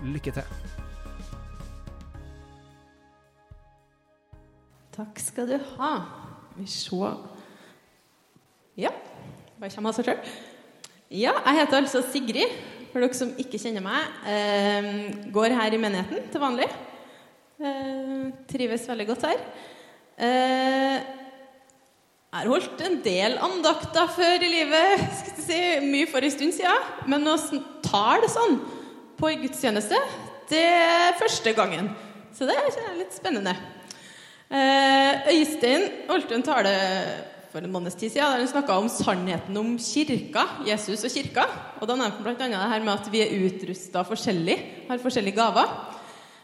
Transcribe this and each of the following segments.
Lykke til. Takk skal du ha. Vi se Ja, bare kommer av seg sjøl. Ja, jeg heter altså Sigrid, for dere som ikke kjenner meg. Eh, går her i menigheten til vanlig. Eh, trives veldig godt her. Eh, jeg har holdt en del andakter før i livet. Si, Mye for en stund siden. Men å tale sånn på en gudstjeneste, det er første gangen. Så det er litt spennende. Eh, Øystein holdt en tale for en måneds tid siden der han snakka om sannheten om kirka, Jesus og kirka. Og Da nevnte han bl.a. det her med at vi er utrusta forskjellig, har forskjellige gaver.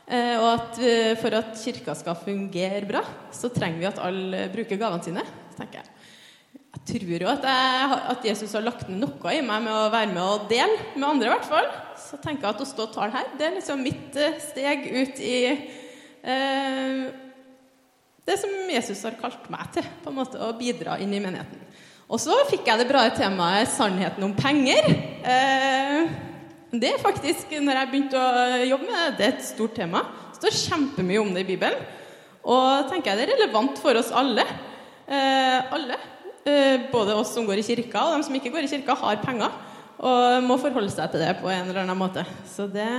Eh, og at eh, for at kirka skal fungere bra, så trenger vi at alle bruker gavene sine. tenker Jeg Jeg tror jo at, jeg, at Jesus har lagt ned noe i meg med å være med og dele med andre. i hvert fall. Så tenker jeg at å stå og tale her, det er liksom mitt steg ut i eh, det som Jesus har kalt meg til, på en måte å bidra inn i menigheten. Og så fikk jeg det bra temaet 'sannheten om penger'. Eh, det er faktisk, når jeg begynte å jobbe med det, det er et stort tema. Det står kjempemye om det i Bibelen. Og tenker jeg det er relevant for oss alle. Eh, alle. Eh, både oss som går i kirka, og de som ikke går i kirka, har penger. Og må forholde seg til det på en eller annen måte. Så det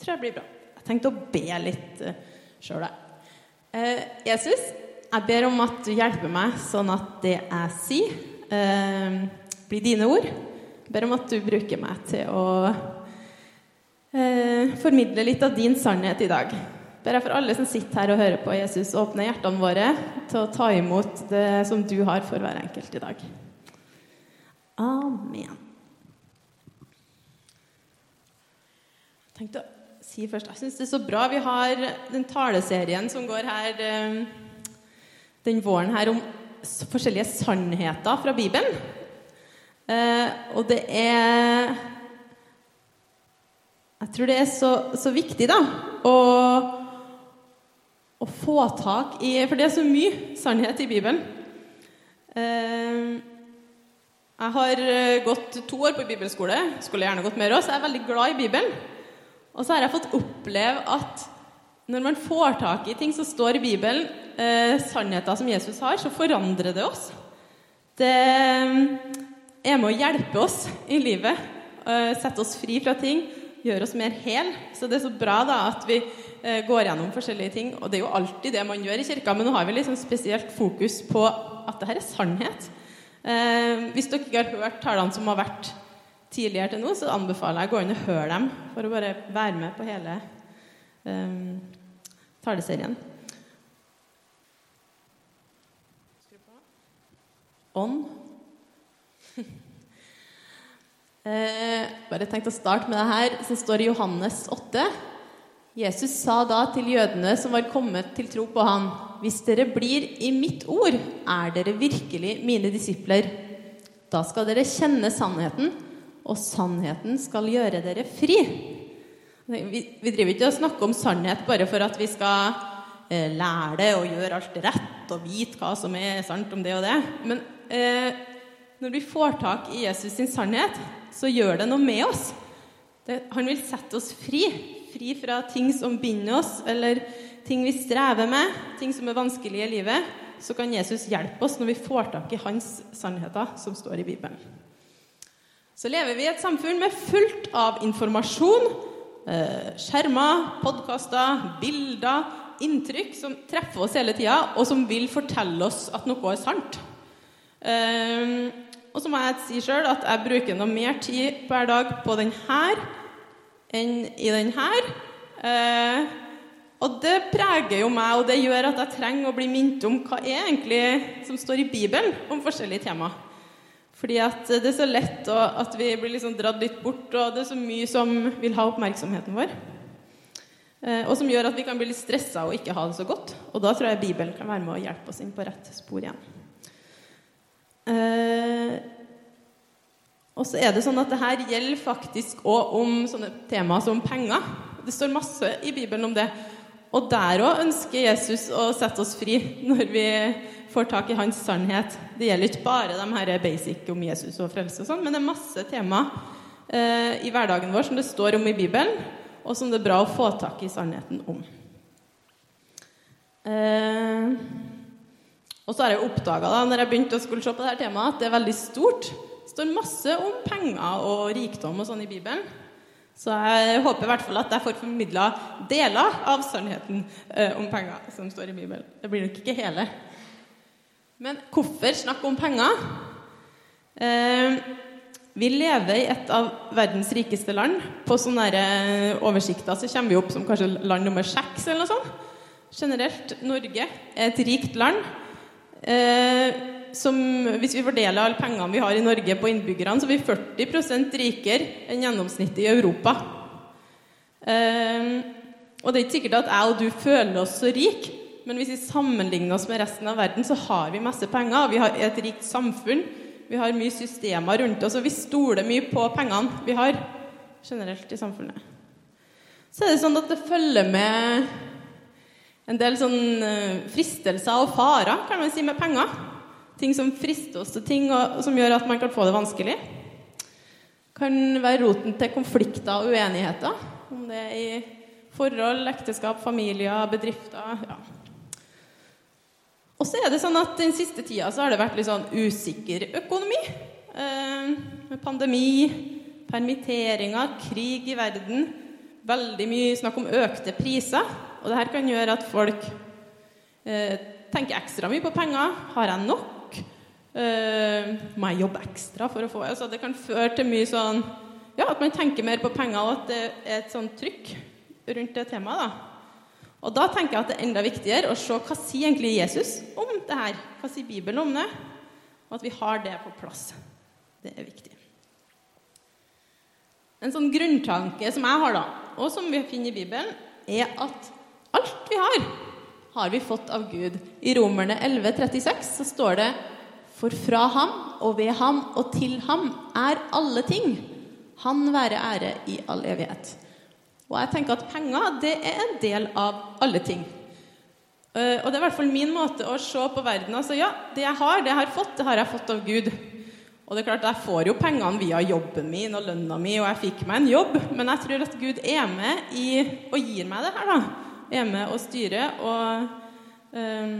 tror jeg blir bra. Jeg tenkte å be litt uh, sjøl, jeg. Eh, Jesus, jeg ber om at du hjelper meg sånn at det jeg sier, eh, blir dine ord. Jeg ber om at du bruker meg til å eh, formidle litt av din sannhet i dag. Ber jeg for alle som sitter her og hører på Jesus, åpne hjertene våre til å ta imot det som du har for hver enkelt i dag. Amen. Tenkte å si først Jeg syns det er så bra vi har den taleserien som går her eh, den våren her om forskjellige sannheter fra Bibelen. Eh, og det er Jeg tror det er så, så viktig, da, å, å, få tak i For det er så mye sannhet i Bibelen. Eh, jeg har gått to år på bibelskole. Skulle gjerne gått mer også. Jeg er veldig glad i Bibelen. Og så har jeg fått oppleve at når man får tak i ting som står i Bibelen, eh, sannheter som Jesus har, så forandrer det oss. Det er med å hjelpe oss i livet. Eh, sette oss fri fra ting. Gjøre oss mer hel. Så det er så bra da at vi eh, går gjennom forskjellige ting. Og det er jo alltid det man gjør i kirka, men nå har vi liksom spesielt fokus på at det her er sannhet. Eh, hvis dere ikke har hørt talene som har vært tidligere til nå, så anbefaler jeg å gå inn og høre dem for å bare være med på hele um, taleserien. Ånd. eh, bare tenkt å starte med det her som står i Johannes 8. Jesus sa da til jødene som var kommet til tro på han, hvis dere blir i mitt ord, er dere virkelig mine disipler. Da skal dere kjenne sannheten, og sannheten skal gjøre dere fri. Vi, vi driver ikke og snakker om sannhet bare for at vi skal eh, lære det og gjøre alt rett og vite hva som er sant om det og det. Men eh, når vi får tak i Jesus sin sannhet, så gjør det noe med oss. Det, han vil sette oss fri. Fri fra ting som binder oss, eller ting vi strever med, ting som er vanskelige i livet. Så kan Jesus hjelpe oss når vi får tak i hans sannheter som står i Bibelen så lever vi i et samfunn med fullt av informasjon, eh, skjermer, podkaster, bilder, inntrykk som treffer oss hele tida, og som vil fortelle oss at noe er sant. Eh, og så må jeg si sjøl at jeg bruker noe mer tid hver dag på den her enn i den her. Eh, og det preger jo meg, og det gjør at jeg trenger å bli minnet om hva er egentlig som står i Bibelen om forskjellige temaer. Fordi at det er så lett at vi blir liksom dratt litt bort, og det er så mye som vil ha oppmerksomheten vår. Eh, og som gjør at vi kan bli litt stressa og ikke ha det så godt. Og da tror jeg Bibelen kan være med å hjelpe oss inn på rett spor igjen. Eh, og så er det sånn at det her gjelder faktisk òg om sånne temaer som penger. Det står masse i Bibelen om det. Og der òg ønsker Jesus å sette oss fri når vi får tak i hans sannhet. Det gjelder ikke bare de her basic om Jesus og frelse, og sånn, men det er masse tema eh, i hverdagen vår som det står om i Bibelen, og som det er bra å få tak i sannheten om. Eh, og så har jeg oppdaga når jeg begynte å skulle se på dette temaet, at det er veldig stort. Det står masse om penger og rikdom og sånn i Bibelen. Så jeg håper i hvert fall at jeg får formidla deler av sannheten eh, om penger som står i Bibelen. Det blir nok ikke hele. Men hvorfor snakke om penger? Eh, vi lever i et av verdens rikeste land. På sånne eh, oversikter så kommer vi opp som kanskje land nummer seks eller noe sånt. Generelt Norge er et rikt land. Eh, som hvis vi fordeler alle pengene vi har i Norge på innbyggerne, så er vi 40% rikere enn gjennomsnittet i Europa. Um, og det er ikke sikkert at jeg og du føler oss så rike, men hvis vi sammenligner oss med resten av verden, så har vi masse penger. Vi har et rikt samfunn. Vi har mye systemer rundt oss, og vi stoler mye på pengene vi har generelt i samfunnet. Så er det sånn at det følger med en del sånn eh, fristelser og farer kan man si, med penger. Ting som frister oss til ting, og, som gjør at man kan få det vanskelig. Kan være roten til konflikter og uenigheter. Om det er i forhold, ekteskap, familier, bedrifter ja. Og så er det sånn at Den siste tida så har det vært litt sånn usikker økonomi. Eh, pandemi, permitteringer, krig i verden. Veldig mye snakk om økte priser. Og det her kan gjøre at folk eh, tenker ekstra mye på penger. Har jeg nok? Uh, må jeg jobbe ekstra for å få altså Det kan føre til mye sånn Ja, at man tenker mer på penger, og at det er et sånt trykk rundt det temaet. da. Og da tenker jeg at det er enda viktigere å se hva sier egentlig Jesus om det her. Hva sier Bibelen om det? Og at vi har det på plass. Det er viktig. En sånn grunntanke som jeg har, da, og som vi finner i Bibelen, er at alt vi har, har vi fått av Gud. I Romerne 11,36 så står det for fra ham og ved ham og til ham er alle ting. Han være ære i all evighet. Og jeg tenker at penger det er en del av alle ting. Eh, og det er i hvert fall min måte å se på verden altså ja, det jeg har, det jeg har fått, det har jeg fått av Gud. Og det er klart, Jeg får jo pengene via jobben min og lønna mi, og jeg fikk meg en jobb, men jeg tror at Gud er med i, og gir meg det her. da. Er med og styrer og um,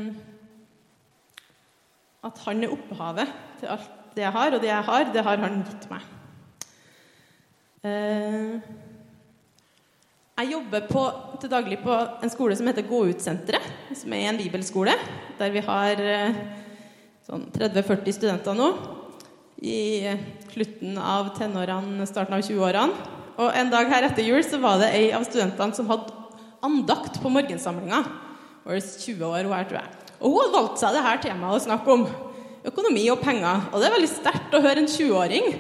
at han er opphavet til alt det jeg har, og det jeg har, det har han gitt meg. Eh, jeg jobber på, til daglig på en skole som heter Gå ut-senteret, som er en bibelskole, der vi har eh, sånn 30-40 studenter nå. I slutten av tenårene, starten av 20-årene. Og en dag her etter jul så var det ei av studentene som hadde andakt på morgensamlinga. Var 20 år hun her, tror jeg. Og hun har valgt seg dette temaet å snakke om. Økonomi og penger. Og det er veldig sterkt å høre en 20-åring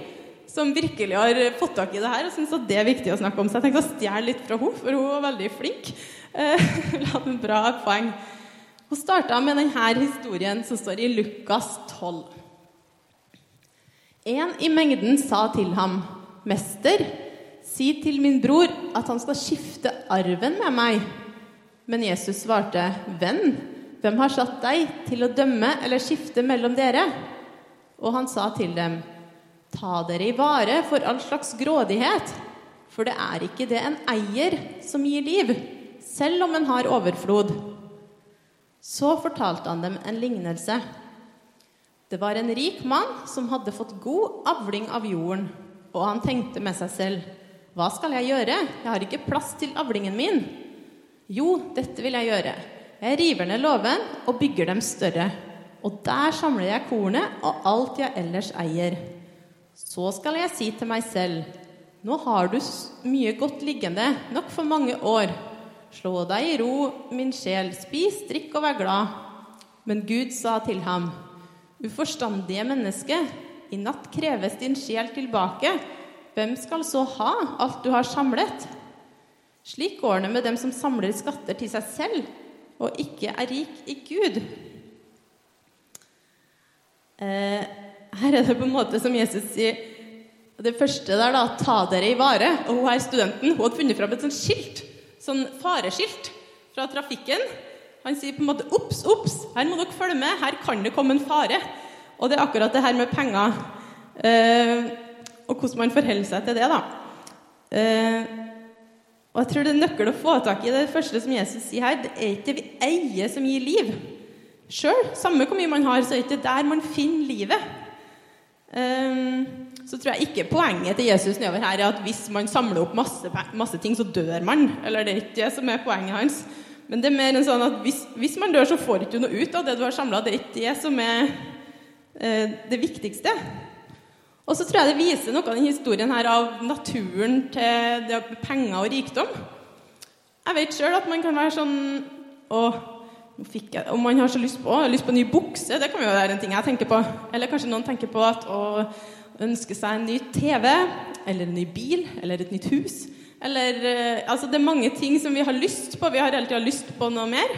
som virkelig har fått tak i det her og syns at det er viktig å snakke om. Så jeg tenkte å stjele litt fra henne, for hun var veldig flink. Eh, hun hadde en bra poeng. Hun starta med denne historien som står i Lukas 12. En i mengden sa til ham, 'Mester, si til min bror at han skal skifte arven med meg.' Men Jesus svarte, 'Venn, hvem har satt deg til å dømme eller skifte mellom dere? Og han sa til dem, Ta dere i vare for all slags grådighet, for det er ikke det en eier som gir liv, selv om en har overflod. Så fortalte han dem en lignelse. Det var en rik mann som hadde fått god avling av jorden, og han tenkte med seg selv, hva skal jeg gjøre, jeg har ikke plass til avlingen min. Jo, dette vil jeg gjøre. Jeg river ned låven og bygger dem større. Og der samler jeg kornet og alt jeg ellers eier. Så skal jeg si til meg selv, nå har du mye godt liggende, nok for mange år. Slå deg i ro, min sjel, spis, drikk og vær glad. Men Gud sa til ham, uforstandige menneske, i natt kreves din sjel tilbake. Hvem skal så ha alt du har samlet? Slik går det med dem som samler skatter til seg selv og ikke er rik i Gud. Eh, her er det på en måte som Jesus sier Det første der, da, 'ta dere i vare'. Og hun her studenten hun hadde funnet fram et sånt skilt, sånn fareskilt fra trafikken. Han sier på en måte 'obs, obs, her må dere følge med, her kan det komme en fare'. Og det er akkurat det her med penger, eh, og hvordan man forholder seg til det, da. Eh, og jeg tror det er nøkkel å få tak i det første som Jesus sier her. Det er ikke det vi eier, som gir liv. Sjøl, samme hvor mye man har, så er det ikke der man finner livet. Um, så tror jeg ikke poenget til Jesus nedover her er at hvis man samler opp masse, masse ting, så dør man. Eller det er ikke det som er poenget hans. Men det er mer enn sånn at hvis, hvis man dør, så får du ikke noe ut av det du har samla. Det er ikke det som er uh, det viktigste. Og så tror jeg det viser noe av denne historien her av naturen til det penger og rikdom. Jeg vet sjøl at man kan være sånn Å, jeg, om man har så lyst på, lyst på en ny bukse, det kan jo være en ting jeg tenker på. Eller kanskje noen tenker på at å ønske seg en ny TV, eller en ny bil, eller et nytt hus. Eller eh, Altså, det er mange ting som vi har lyst på. Vi har hele tida lyst på noe mer.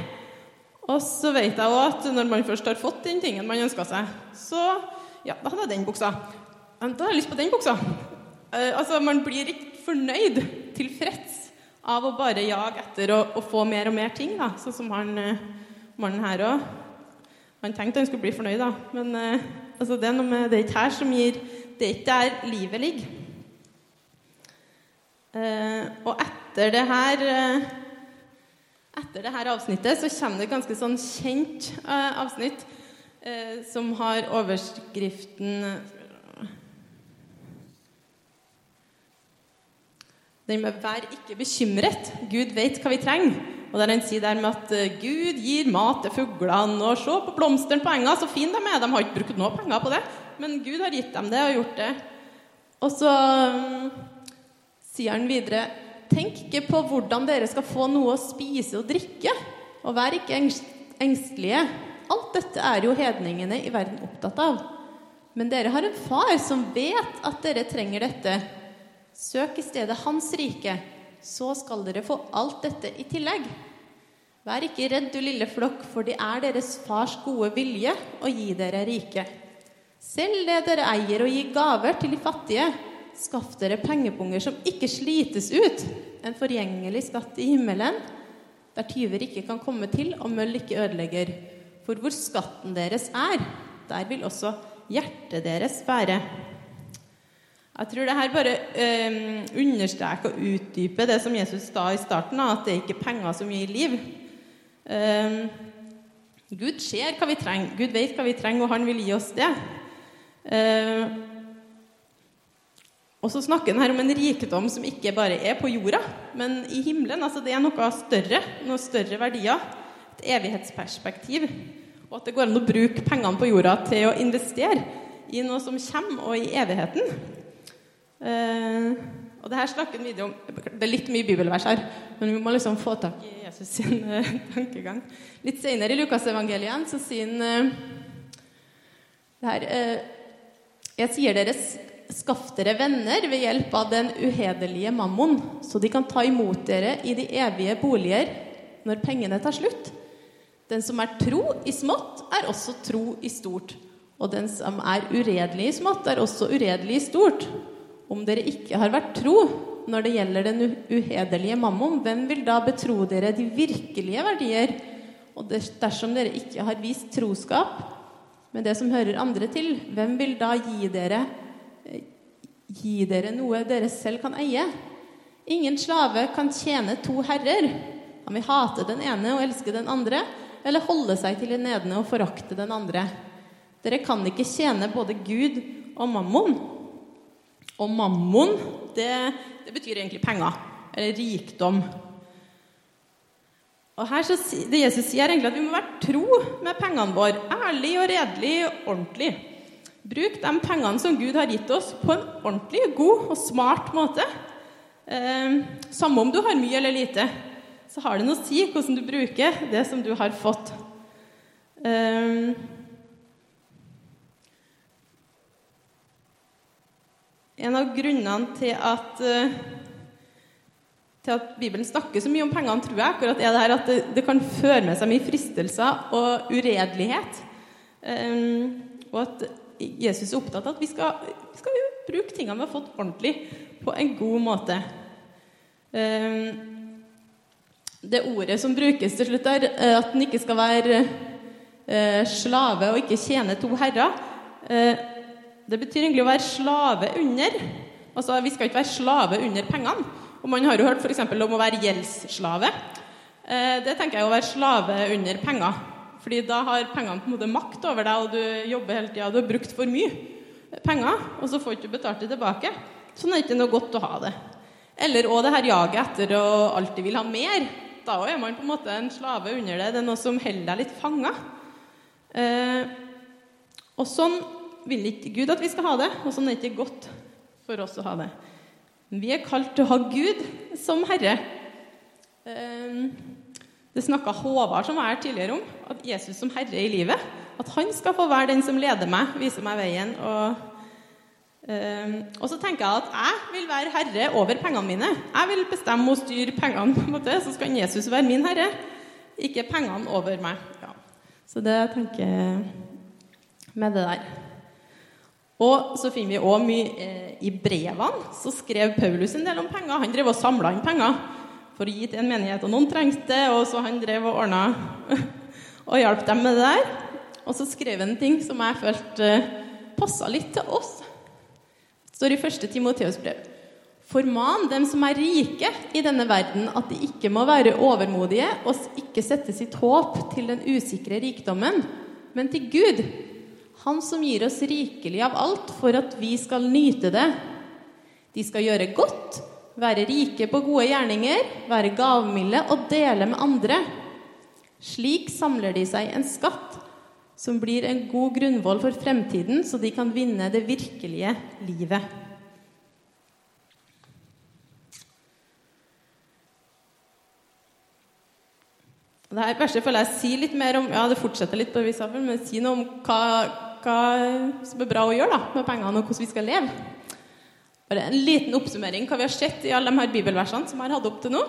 Og så vet jeg òg at når man først har fått den tingen man ønska seg, så Ja, da hadde jeg den buksa. Da har jeg lyst på den buksa. Uh, altså, Man blir ikke fornøyd, tilfreds, av å bare jage etter å, få mer og mer ting. da, Sånn som han uh, mannen her òg. Han tenkte han skulle bli fornøyd, da. Men uh, altså, det er noe med det er ikke her som gir Det er ikke der livet ligger. og etter det her Etter det her avsnittet så kommer det et ganske sånn kjent avsnitt som har overskriften Den med 'vær ikke bekymret'. Gud vet hva vi trenger. Og der han sier der med at eh, Gud gir mat til fuglene, og se på blomstene på enga, så fine de er. De har ikke brukt noe penger på det, men Gud har gitt dem det og gjort det. Og så um, sier han videre Tenk ikke på hvordan dere skal få noe å spise og drikke, og vær ikke engstelige. Alt dette er jo hedningene i verden opptatt av. Men dere har en far som vet at dere trenger dette. Søk i stedet Hans rike, så skal dere få alt dette i tillegg. Vær ikke redd, du lille flokk, for det er deres fars gode vilje å gi dere rike. Selv det dere eier, og gi gaver til de fattige. Skaff dere pengepunger som ikke slites ut, en forgjengelig skatt i himmelen, der tyver ikke kan komme til, og møll ikke ødelegger. For hvor skatten deres er, der vil også hjertet deres være. Jeg tror det her bare eh, understreker og utdyper det som Jesus sa i starten, at det er ikke penger som gir liv. Um, Gud ser hva vi trenger, Gud vet hva vi trenger, og han vil gi oss det. Eh, og så snakker han her om en rikdom som ikke bare er på jorda, men i himmelen. altså Det er noe større, noe større verdier. Et evighetsperspektiv. Og at det går an å bruke pengene på jorda til å investere i noe som kommer, og i evigheten. Uh, og det her snakker video om Det er litt mye bibelvers her, men vi må liksom få tak i Jesus sin uh, tankegang. Litt senere i Lukasevangeliet så sier han uh, det her Jeg sier dere, skaff dere venner ved hjelp av den uhederlige mammon, så de kan ta imot dere i de evige boliger når pengene tar slutt. Den som er tro i smått, er også tro i stort. Og den som er uredelig i smått, er også uredelig i stort. Om dere ikke har vært tro når det gjelder den uhederlige mammon, hvem vil da betro dere de virkelige verdier? Og dersom dere ikke har vist troskap med det som hører andre til, hvem vil da gi dere, gi dere noe dere selv kan eie? Ingen slave kan tjene to herrer. Han vil hate den ene og elske den andre, eller holde seg til den ene og forakte den andre. Dere kan ikke tjene både Gud og mammon. Og mammon, det, det betyr egentlig penger. Eller rikdom. Og her så, det Jesus sier egentlig at vi må være tro med pengene våre. Ærlig og redelig og ordentlig. Bruk de pengene som Gud har gitt oss, på en ordentlig, god og smart måte. Eh, samme om du har mye eller lite, så har det noe å si hvordan du bruker det som du har fått. Eh, En av grunnene til at uh, til at Bibelen snakker så mye om pengene, tror jeg, akkurat er det her at det, det kan føre med seg mye fristelser og uredelighet. Um, og at Jesus er opptatt av at vi skal, vi skal bruke tingene vi har fått, ordentlig, på en god måte. Um, det ordet som brukes til slutt der, at en ikke skal være slave og ikke tjene to herrer, det betyr egentlig å være slave under. Altså, Vi skal ikke være slave under pengene. Og man har jo hørt f.eks. om å være gjeldsslave. Eh, det tenker jeg å være slave under penger. Fordi da har pengene på en måte makt over deg, og du jobber hele tida. Du har brukt for mye penger, og så får du ikke betalt det tilbake. Sånn er det ikke noe godt å ha det. Eller òg det her jaget etter å alltid vil ha mer. Da er man på en måte en slave under det. Det er noe som holder deg litt fanga. Eh, og sånn vil ikke Gud at vi skal ha det, og sånn er det ikke godt for oss å ha det. Vi er kalt til å ha Gud som herre. Ehm, det snakka Håvard som var her tidligere om, at Jesus som herre i livet. At han skal få være den som leder meg, viser meg veien. Og, um, og så tenker jeg at jeg vil være herre over pengene mine. Jeg vil bestemme og styre pengene, på en måte, så skal Jesus være min herre. Ikke pengene over meg. Ja. Så det tenker jeg med det der. Og så finner vi òg mye eh, i brevene. Så skrev Paulus en del om penger. Han drev og samla inn penger for å gi til en menighet, og noen trengte det. Og så han drev og ordna og hjalp dem med det der. Og så skrev han en ting som jeg følte eh, passa litt til oss. Det står i første Timoteus brev. Forman dem som er rike i denne verden, at de ikke må være overmodige og ikke sette sitt håp til den usikre rikdommen, men til Gud han som gir oss rikelig av alt for at vi skal nyte det. De skal gjøre godt, være rike på gode gjerninger, være gavmilde og dele med andre. Slik samler de seg en skatt som blir en god grunnvoll for fremtiden, så de kan vinne det virkelige livet. Det her verset føler jeg sier litt mer om Ja, det fortsetter litt på men si noe om hva hva som er bra å gjøre da, med pengene, og hvordan vi skal leve. Bare En liten oppsummering hva vi har sett i alle de her bibelversene som jeg har hatt opp til nå.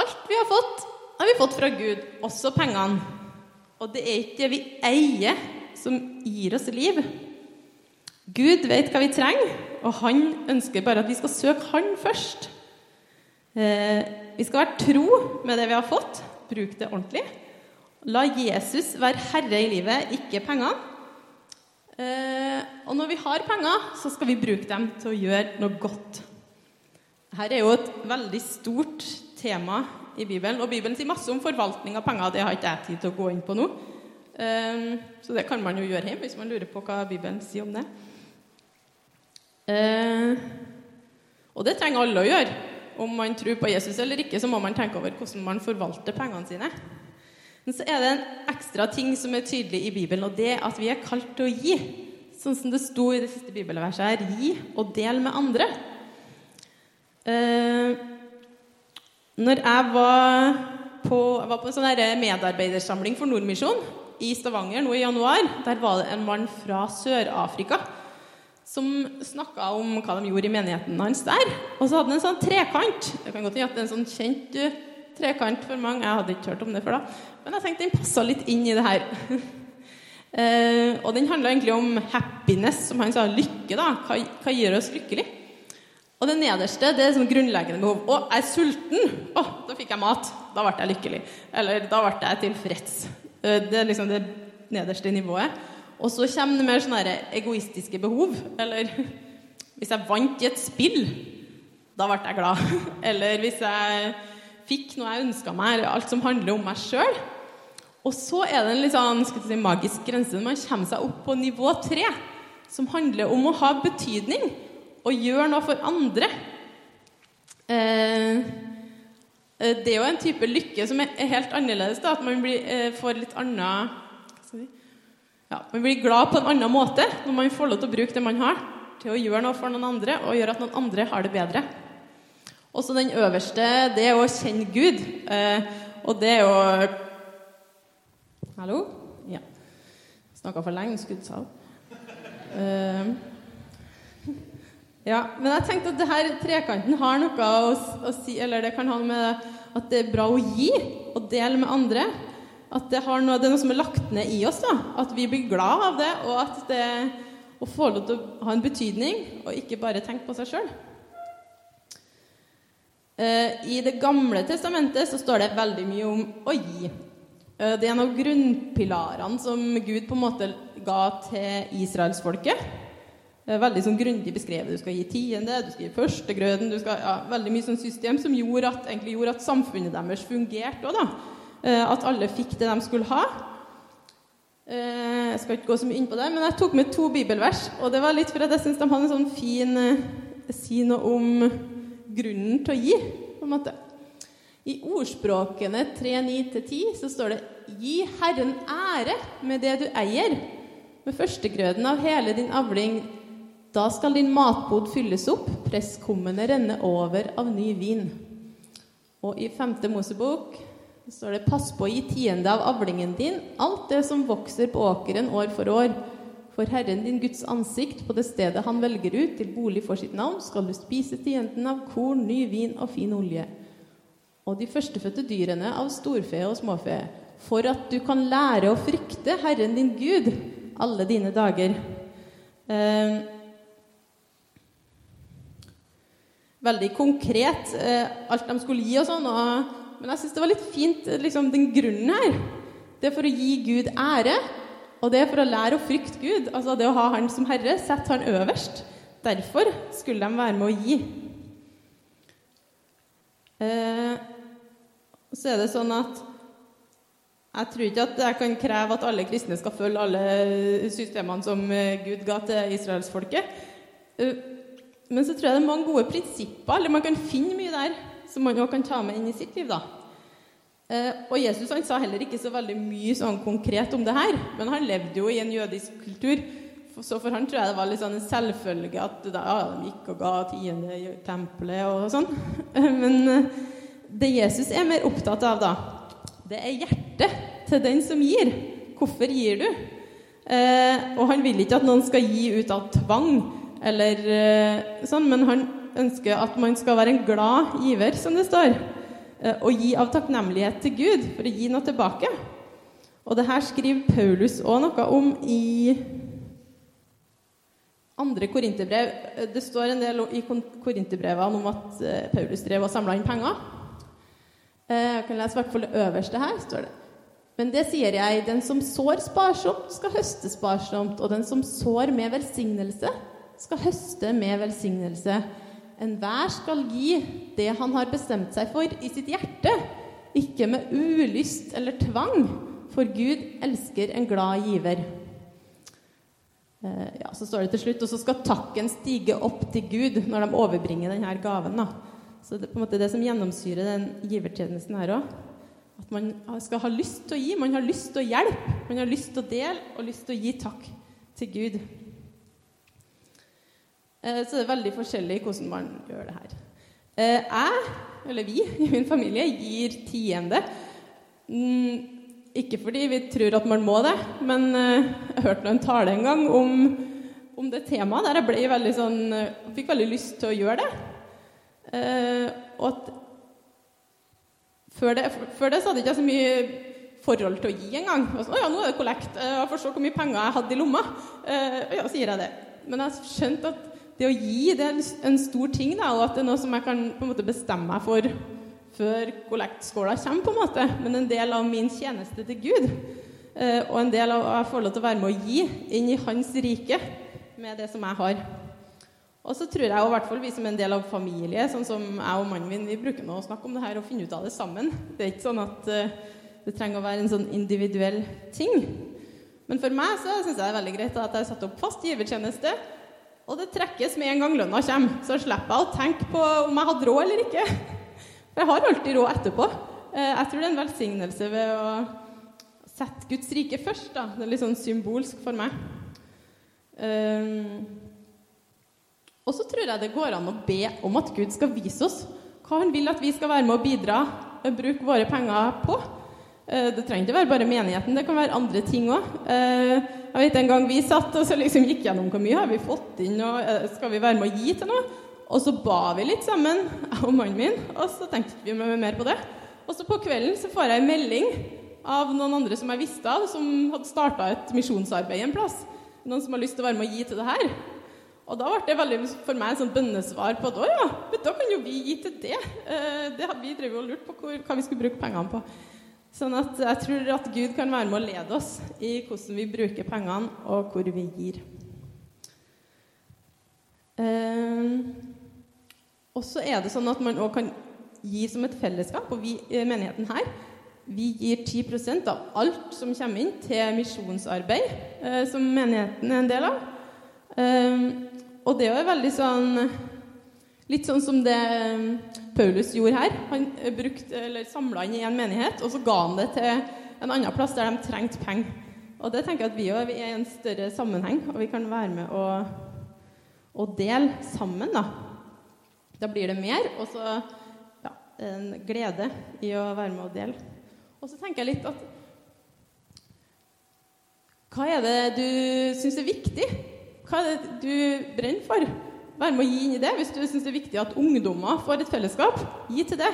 Alt vi har fått, har vi fått fra Gud, også pengene. Og det er ikke det vi eier, som gir oss liv. Gud vet hva vi trenger, og han ønsker bare at vi skal søke han først. Eh, vi skal være tro med det vi har fått, bruke det ordentlig. La Jesus være herre i livet, ikke pengene. Eh, og når vi har penger, så skal vi bruke dem til å gjøre noe godt. Dette er jo et veldig stort tema i Bibelen. Og Bibelen sier masse om forvaltning av penger. Det har ikke jeg tid til å gå inn på nå. Eh, så det kan man jo gjøre hjemme hvis man lurer på hva Bibelen sier om det. Eh, og det trenger alle å gjøre. Om man tror på Jesus eller ikke, så må man tenke over hvordan man forvalter pengene sine. Men så er det en ekstra ting som er tydelig i Bibelen, og det er at vi er kalt til å gi. Sånn som det sto i det siste bibelverset her gi og del med andre. Eh, når jeg var på, jeg var på en sånn medarbeidersamling for Nordmisjon i Stavanger nå i januar, der var det en mann fra Sør-Afrika som snakka om hva de gjorde i menigheten hans der. Og så hadde han en sånn trekant. Det kan godt hende at det er en sånn kjent trekant for mange. Jeg hadde ikke hørt om det før da. Men jeg tenkte den passa litt inn i det her. uh, og den handla egentlig om happiness, som han sa. Lykke, da. Hva, hva gir oss lykkelig? Og det nederste det er sånn grunnleggende behov. Å, jeg er sulten! Å, da fikk jeg mat. Da ble jeg lykkelig. Eller da ble jeg tilfreds. Uh, det er liksom det nederste nivået. Og så kommer det mer sånne egoistiske behov. Eller hvis jeg vant i et spill, da ble jeg glad. Eller hvis jeg fikk noe jeg ønska meg, alt som handler om meg sjøl. Og så er det en litt sånn, si, magisk grense når man kommer seg opp på nivå tre, som handler om å ha betydning og gjøre noe for andre. Eh, eh det er jo en type lykke som er helt annerledes. Da, at man blir, eh, får litt annet ja, Man blir glad på en annen måte når man får lov til å bruke det man har, til å gjøre noe for noen andre og gjøre at noen andre har det bedre. Og så den øverste, det er å kjenne Gud. Eh, og det er jo Hallo? Ja. Snakka for lenge, skuddsal. Eh, Ja, men jeg tenkte at det her trekanten har noe å, å si Eller det kan ha med at det er bra å gi og dele med andre. At det, noe, det, er noe som er lagt ned i oss. da, At vi blir glad av det, og at det å få lov til å ha en betydning, og ikke bare tenke på seg sjøl. Eh, I Det gamle testamentet så står det veldig mye om å gi. Eh, det er en av grunnpilarene som Gud på en måte ga til israelsfolket. Veldig sånn grundig beskrevet. Du skal gi tiende, du skal gi førstegrøden du skal, ja, Veldig mye sånn system som gjorde at, gjorde at samfunnet deres fungerte òg. Eh, at alle fikk det de skulle ha. Eh, jeg skal ikke gå så mye inn på det, men jeg tok med to bibelvers. Og det var litt for at jeg syns de hadde en sånn fin eh, Si noe om grunnen til å gi, på en måte. I ordspråkene 3.9-10 så står det Gi Herren ære med det du eier, med førstegrøden av hele din avling. Da skal din matbod fylles opp, presskummene renne over av ny vin. Og i femte Mosebok så står det 'Pass på å gi tiende av avlingen din, alt det som vokser på åkeren år for år'. For Herren din Guds ansikt, på det stedet han velger ut til bolig for sitt navn, skal du spise tienden av korn, ny vin og fin olje. Og de førstefødte dyrene av storfe og småfe, for at du kan lære å frykte Herren din Gud alle dine dager. Eh, veldig konkret, eh, alt de skulle gi og sånn. og men jeg syns det var litt fint, liksom, den grunnen her. Det er for å gi Gud ære, og det er for å lære å frykte Gud. Altså det å ha Han som herre, sette Han øverst. Derfor skulle de være med å gi. Eh, så er det sånn at jeg tror ikke at jeg kan kreve at alle kristne skal følge alle systemene som eh, Gud ga til israelsfolket. Eh, men så tror jeg det er mange gode prinsipper, eller man kan finne mye der som man òg kan ta med inn i sitt liv. da. Eh, og Jesus han sa heller ikke så veldig mye sånn konkret om det her, men han levde jo i en jødisk kultur. Så for han tror jeg det var litt sånn en selvfølge at da, ja, de gikk og ga tiende i tempelet og sånn. Men eh, det Jesus er mer opptatt av, da, det er hjertet til den som gir. Hvorfor gir du? Eh, og han vil ikke at noen skal gi ut av tvang, eller sånn, men han ønsker at man skal være en glad giver, som det står. Eh, og gi av takknemlighet til Gud for å gi noe tilbake. Og det her skriver Paulus òg noe om i andre korinterbrev. Eh, det står en del i korinterbrevene om at eh, Paulus drev og samla inn penger. Jeg kan lese i hvert fall det øverste her. står det. Men det sier jeg, den som sår sparsomt, skal høste sparsomt. Og den som sår med velsignelse, skal høste med velsignelse. Enhver skal gi det han har bestemt seg for i sitt hjerte, ikke med ulyst eller tvang, for Gud elsker en glad giver. Eh, ja, Så står det til slutt, og så skal takken stige opp til Gud når de overbringer denne gaven. Da. Så det er på en måte det som gjennomsyrer den givertjenesten her òg. At man skal ha lyst til å gi, man har lyst til å hjelpe, man har lyst til å dele og lyst til å gi takk til Gud. Eh, så det er veldig forskjellig hvordan man gjør det her. Eh, jeg, eller vi i min familie, gir tiende. Mm, ikke fordi vi tror at man må det, men eh, jeg hørte en tale en gang om, om det temaet der jeg ble veldig sånn, fikk veldig lyst til å gjøre det. Og at før det, før det så hadde jeg ikke så mye forhold til å gi engang. Sånn, 'Å ja, nå er det kollekt. Jeg får se hvor mye penger jeg hadde i lomma.' Ja, sier jeg det. Men jeg skjønte at det å gi det er en stor ting, da, og at det er noe som jeg kan på en måte bestemme meg for før kollektskåla kommer, på en måte. Men en del av min tjeneste til Gud. Eh, og en del av å få lov til å være med å gi inn i Hans rike med det som jeg har. Og så tror jeg, og i hvert fall vi som en del av familie, sånn som jeg og mannen min, vi bruker nå å snakke om det her og finne ut av det sammen. Det er ikke sånn at uh, det trenger å være en sånn individuell ting. Men for meg så syns jeg det er veldig greit at jeg har satt opp fast givertjeneste. Og det trekkes med en gang lønna kommer, så slipper jeg å tenke på om jeg hadde råd eller ikke. For jeg har alltid råd etterpå. Eh, jeg tror det er en velsignelse ved å sette Guds rike først. Da. Det er litt sånn symbolsk for meg. Um, og så tror jeg det går an å be om at Gud skal vise oss hva han vil at vi skal være med å bidra, bruke våre penger på. Eh, det trenger ikke være bare menigheten, det kan være andre ting òg. Eh, jeg vet En gang vi satt og så liksom gikk gjennom hvor mye har vi fått inn, og eh, skal vi være med å gi til noe? Og så ba vi litt sammen, jeg og mannen min, og så tenkte vi mer på det. Og så på kvelden så får jeg en melding av noen andre som jeg visste av, som hadde starta et misjonsarbeid en plass. Noen som har lyst til å være med å gi til det her. Og da ble det veldig for meg en sånn bønnesvar på at å ja, men da kan jo vi gi til det. det hadde vi drevet og lurt på hvor, hva vi skulle bruke pengene på. Sånn at jeg tror at Gud kan være med å lede oss i hvordan vi bruker pengene, og hvor vi gir. Eh, og så er det sånn at man òg kan gi som et fellesskap, og vi i menigheten her vi gir 10% av alt som kommer inn, til misjonsarbeid, eh, som menigheten er en del av. Eh, og det er veldig sånn Litt sånn som det um, Paulus gjorde her. Han eh, samla inn i en menighet, og så ga han det til en annen plass der de trengte penger. Og det tenker jeg at vi òg er i en større sammenheng, og vi kan være med å, og dele sammen. Da Da blir det mer, og så ja, en glede i å være med å dele. Og så tenker jeg litt at Hva er det du syns er viktig? Hva er det du brenner for? Vær med å gi inn i det. Hvis du syns det er viktig at ungdommer får et fellesskap, gi til det.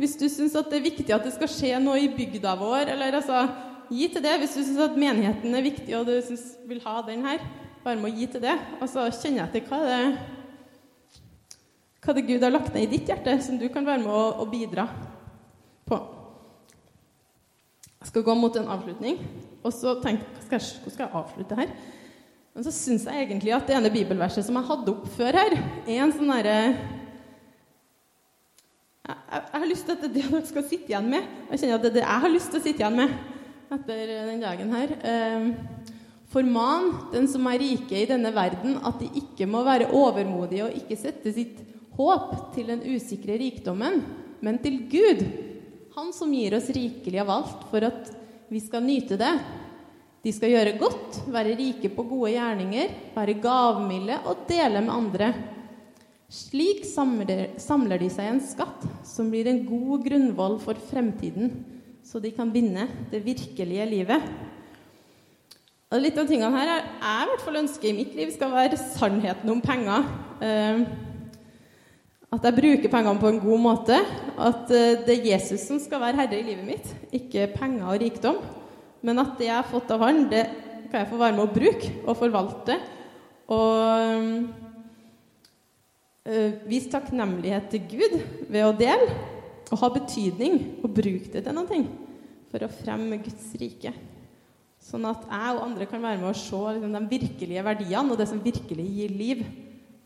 Hvis du syns det er viktig at det skal skje noe i bygda vår, eller altså, gi til det. Hvis du syns at menigheten er viktig, og du synes, vil ha den her, vær med å gi til det. Og så kjenner jeg etter hva det hva det Gud har lagt ned i ditt hjerte, som du kan være med å, å bidra på. Jeg skal gå mot en avslutning, og så tenk hvordan skal jeg avslutte her? Men så syns jeg egentlig at det ene bibelverset som jeg hadde opp før her, er en sånn derre jeg, jeg, har lyst til at det er det dere skal sitte igjen med. Jeg kjenner at det er det jeg har lyst til å sitte igjen med etter den dagen her. Ehm, forman den som er rike i denne verden, at de ikke må være overmodige og ikke sette sitt håp til den usikre rikdommen, men til Gud, Han som gir oss rikelig av alt for at vi skal nyte det. De skal gjøre godt, være rike på gode gjerninger, være gavmilde og dele med andre. Slik samler de seg en skatt som blir en god grunnvoll for fremtiden, så de kan vinne det virkelige livet. Og litt av tingene her er jeg i hvert fall ønsker i mitt liv skal være sannheten om penger. Eh, at jeg bruker pengene på en god måte. At eh, det er Jesus som skal være herre i livet mitt, ikke penger og rikdom. Men at det jeg har fått av han, det kan jeg få være med å bruke og forvalte. Og øh, vise takknemlighet til Gud ved å dele og ha betydning og bruke det til noe for å fremme Guds rike. Sånn at jeg og andre kan være med å se liksom, de virkelige verdiene og det som virkelig gir liv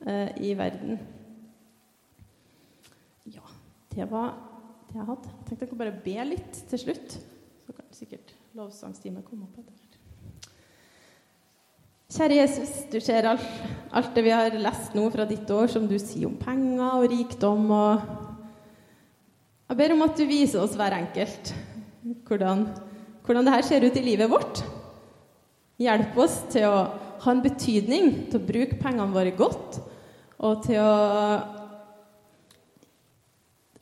øh, i verden. Ja, det var det jeg hadde. Jeg tenkte jeg kunne bare be litt til slutt. Så kan sikkert lovsangstime komme opp etter. Kjære Jesus, du ser alt, alt, det vi har lest nå fra ditt år, som du sier om penger og rikdom. og Jeg ber om at du viser oss hver enkelt hvordan, hvordan det her ser ut i livet vårt. Hjelp oss til å ha en betydning, til å bruke pengene våre godt, og til å,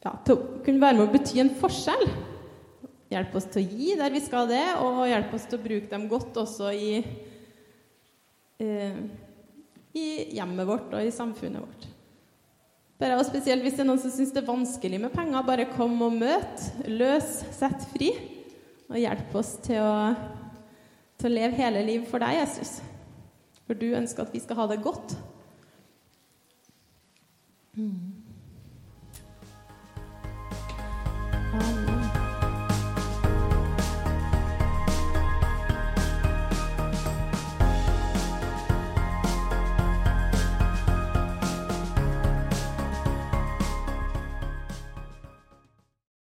ja, til å kunne være med å bety en forskjell Hjelp oss til å gi der vi skal det, og hjelp oss til å bruke dem godt også i, eh, i hjemmet vårt og i samfunnet vårt. Bare, og Spesielt hvis det er noen som syns det er vanskelig med penger, bare kom og møt. Løs, sett fri. Og hjelp oss til å, til å leve hele liv for deg, Jesus. For du ønsker at vi skal ha det godt. Mm.